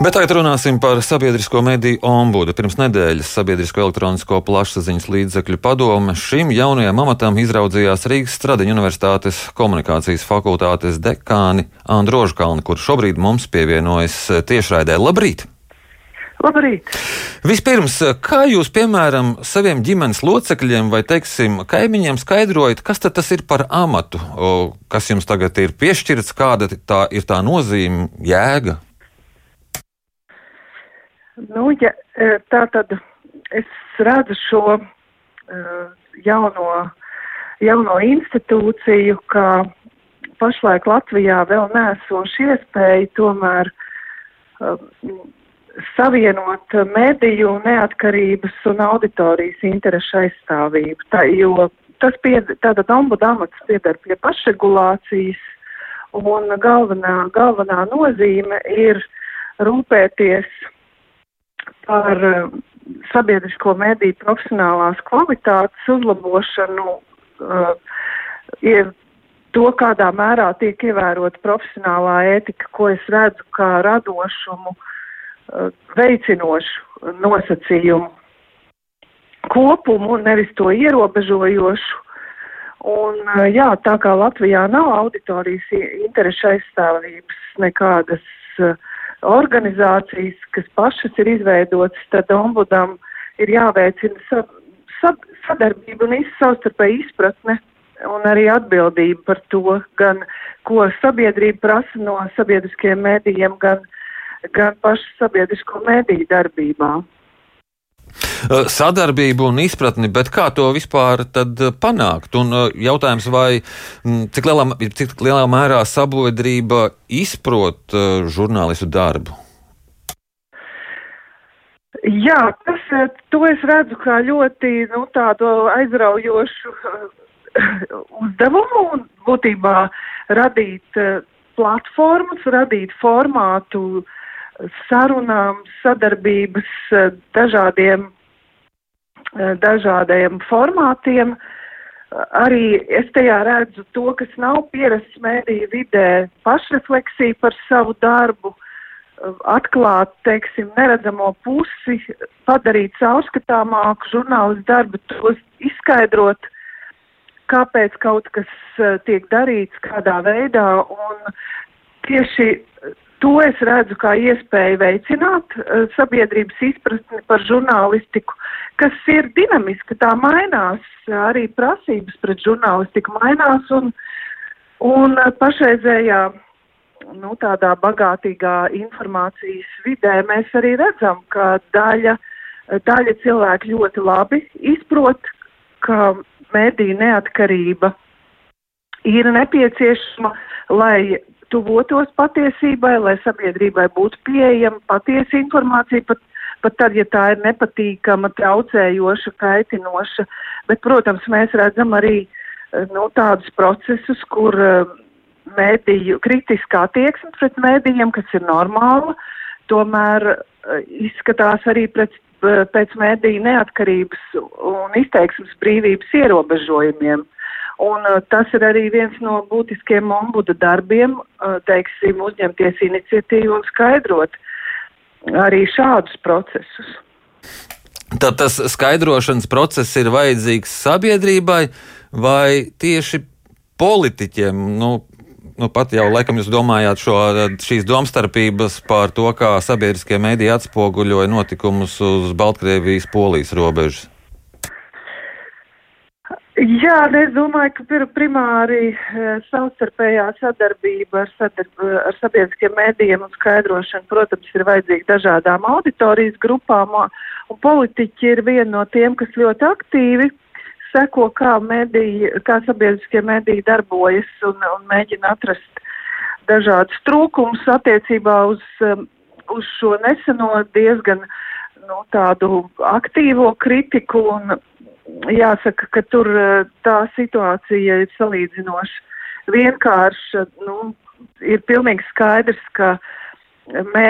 Bet tagad runāsim par sabiedrisko mediju ombudu. Pirms nedēļas Sabiedrisko elektronisko plašsaziņas līdzekļu padome šim jaunajam amatam izraudzījās Rīgas Stradiņa Universitātes komunikācijas fakultātes dekāni Andru Rožkalni, kurš šobrīd mums pievienojas tiešraidē. Labrīt! Labrīt! Vispirms, kā jūs, piemēram, saviem ģimenes locekļiem vai, teiksim, kaimiņiem skaidrojat, kas tas ir par amatu, kas jums tagad ir piešķirts, kāda tā ir tā nozīme, jēga? Nu, ja, e, tā tad es redzu šo uh, jauno, jauno institūciju, kā pašlaik Latvijā vēl nesoši iespēja tomēr uh, savienot mediju neatkarības un auditorijas interešu aizstāvību. Tā, jo tas pied, tātad ombuda amats piedar pie pašregulācijas un galvenā, galvenā nozīme ir rūpēties par eh, sabiedrisko mediju profesionālās kvalitātes uzlabošanu, uh, ir to, kādā mērā tiek ievērota profesionālā ētika, ko es redzu kā radošumu, uh, veicinošu nosacījumu kopumu, nevis to ierobežojošu. Un, jā, tā kā Latvijā nav auditorijas interešu aizstāvības nekādas uh, organizācijas, kas pašas ir izveidotas, tad ombudam ir jāveicina sa sa sadarbība un savstarpēja izpratne un arī atbildība par to, gan ko sabiedrība prasa no sabiedriskiem mēdījiem, gan, gan pašu sabiedrisko mēdīju darbībā. Sadarbību un izpratni, bet kā to vispār panākt? Un jautājums, vai cik lielā, cik lielā mērā sabiedrība izprot žurnālistu darbu? Jā, tas, to es redzu kā ļoti nu, tādu aizraujošu uzdevumu un būtībā radīt platformas, radīt formātu sarunām, sadarbības dažādiem Eh, dažādiem formātiem. Arī es tajā redzu to, kas nav pierasts mēdīju vidē, pašrefleksija par savu darbu, atklāt, teiksim, neredzamo pusi, padarīt caurskatāmāku žurnālistu darbu, tos izskaidrot, kāpēc kaut kas tiek darīts, kādā veidā, un tieši To es redzu kā iespēju veicināt uh, sabiedrības izpratni par žurnālistiku, kas ir dinamiska, tā mainās, arī prasības pret žurnālistiku mainās un, un pašreizējā, nu, tādā bagātīgā informācijas vidē mēs arī redzam, ka daļa, daļa cilvēku ļoti labi izprot, ka mediju neatkarība ir nepieciešama, lai tuvotos patiesībai, lai sabiedrībai būtu pieejama patiesa informācija, pat, pat tad, ja tā ir nepatīkama, traucējoša, kaitinoša. Bet, protams, mēs redzam arī eh, nu, tādus procesus, kur uh, mēdīju, kritiskā attieksme pret mēdījiem, kas ir normāla, tomēr uh, izskatās arī pret, pēc mēdīju neatkarības un izteiksmes brīvības ierobežojumiem. Uh, Un uh, tas ir arī viens no būtiskiem ombuda darbiem, uh, teiksim, uzņemties iniciatīvu un skaidrot arī šādus procesus. Tad tas skaidrošanas process ir vajadzīgs sabiedrībai vai tieši politiķiem? Nu, nu pat jau laikam jūs domājāt šo, šīs domstarpības par to, kā sabiedriskie mēdī atspoguļoja notikumus uz Baltkrievijas-Polijas robežas. Jā, es domāju, ka primāri e, savstarpējā sadarbība ar, sadarb, ar sabiedriskiem mēdījiem un skaidrošanu, protams, ir vajadzīga dažādām auditorijas grupām, un politiķi ir viena no tiem, kas ļoti aktīvi seko, kā, mediji, kā sabiedriskie mēdīji darbojas un, un mēģina atrast dažādus trūkumus attiecībā uz, uz šo neseno diezgan nu, tādu aktīvo kritiku un jāsaka, ka tur eh, tā situācija ir salīdzinoši vienkārša. Nu, ir pilnīgi skaidrs, ka, mē,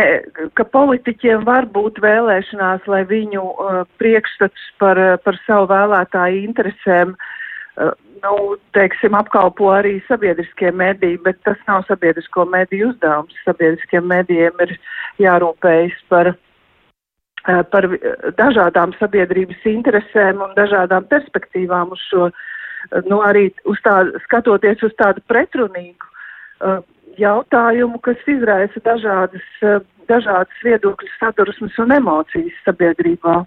ka politiķiem var būt vēlēšanās, lai viņu uh, priekšstats par, par savu vēlētāju interesēm, uh, nu, teiksim, apkalpo arī sabiedriskie mediji, bet tas nav sabiedrisko mediju uzdevums. Sabiedriskiem medijiem ir jārūpējas par, par dažādām sabiedrības interesēm un dažādām perspektīvām uz šo, nu arī uz tā, skatoties uz tādu pretrunīgu jautājumu, kas izraisa dažādas, dažādas viedokļu sadursmes un emocijas sabiedrībā.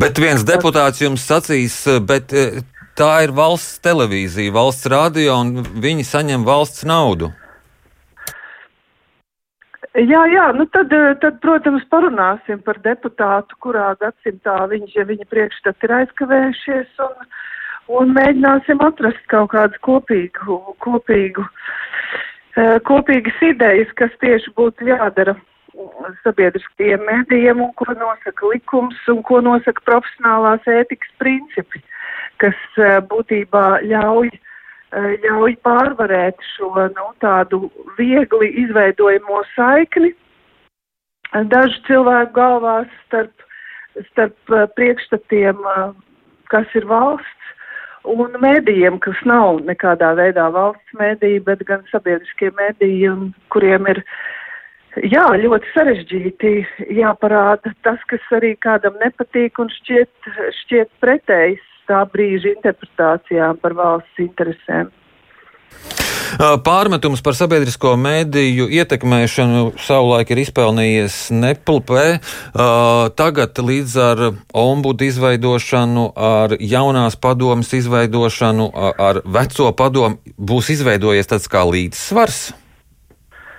Bet viens deputāts jums sacīs, bet tā ir valsts televīzija, valsts radio, un viņi saņem valsts naudu. Jā, jā, nu tad, tad, protams, parunāsim par deputātu, kurā gadsimtā viņš, viņa priekšstati ir aizkavējušies, un, un mēģināsim atrast kaut kādu kopīgu, kopīgu uh, Eh, kopīgas idejas, kas tieši būtu jādara sabiedriskajiem mēdījiem un ko nosaka likums un ko nosaka profesionālās ētikas principi, kas eh, būtībā ļauj, eh, ļauj pārvarēt šo nu, tādu viegli izveidojamo saikni dažu cilvēku galvās starp, starp priekšstatiem, kas ir valsts un mēdījiem, kas nav nekādā veidā valsts mēdīji, bet gan sabiedriskie mēdīji, kuriem ir jā, ļoti sarežģīti jāparāda tas, kas arī kādam nepatīk un šķiet, šķiet pretējs tā brīža interpretācijām par valsts interesēm. Pārmetums par sabiedrisko mēdīju ietekmēšanu savulaik ir izpelnījies Neplpē. Tagad līdz ar ombudu izveidošanu, ar jaunās padomas izveidošanu, ar veco padomu būs izveidojies tāds kā līdzsvars.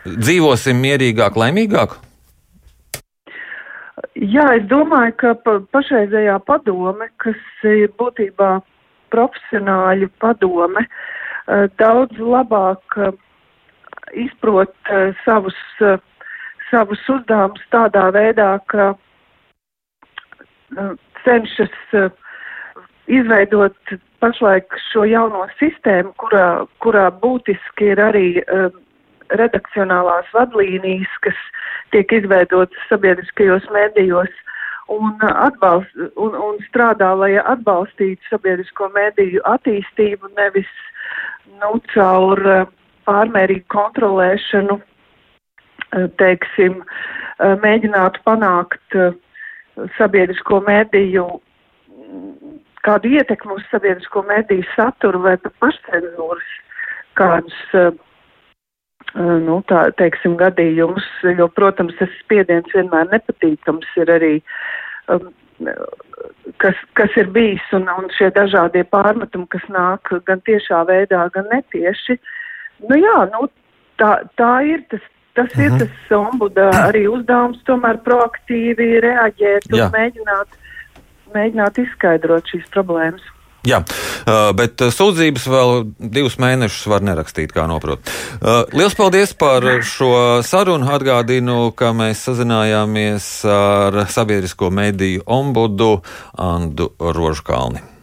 Dzīvosim mierīgāk, laimīgāk? Jā, es domāju, ka pa, pašreizējā padome, kas ir būtībā profesionāļu padome, Eh, daudz labāk eh, izprot eh, savus, savus uzdevumus tādā veidā, ka cenšas izveidot pašlaik šo jauno sistēmu, kurā, kurā būtiski ir arī redakcionālās vadlīnijas, kas tiek izveidotas sabiedriskajos mēdījos un, atbalst, un, un strādā, lai atbalstītu sabiedrisko mēdīju attīstību, nevis nu, caur eh, pārmērīgu kontrolēšanu, eh, teiksim, eh, mēģinātu panākt sabiedrisko mediju, kādu ietekmu uz sabiedrisko mediju saturu vai pat pašcenzūras kādus, nu, tā, teiksim, gadījumus, jo, protams, tas spiediens vienmēr nepatīkams ir arī um, kas, kas ir bijis un, un šie dažādie pārmetumi, kas nāk gan tiešā veidā, gan netieši. Nu jā, nu, tā, tā ir tas. Tas -huh. ir mhm. tas ombuda arī uzdevums, tomēr proaktīvi reaģēt un jā. mēģināt, mēģināt izskaidrot šīs problēmas. Jā, bet sūdzības vēl divus mēnešus var nerakstīt, kā noprot. Lielas paldies par šo sarunu. Atgādinu, ka mēs sazinājāmies ar sabiedrisko mediju ombudu Andu Rožkalni.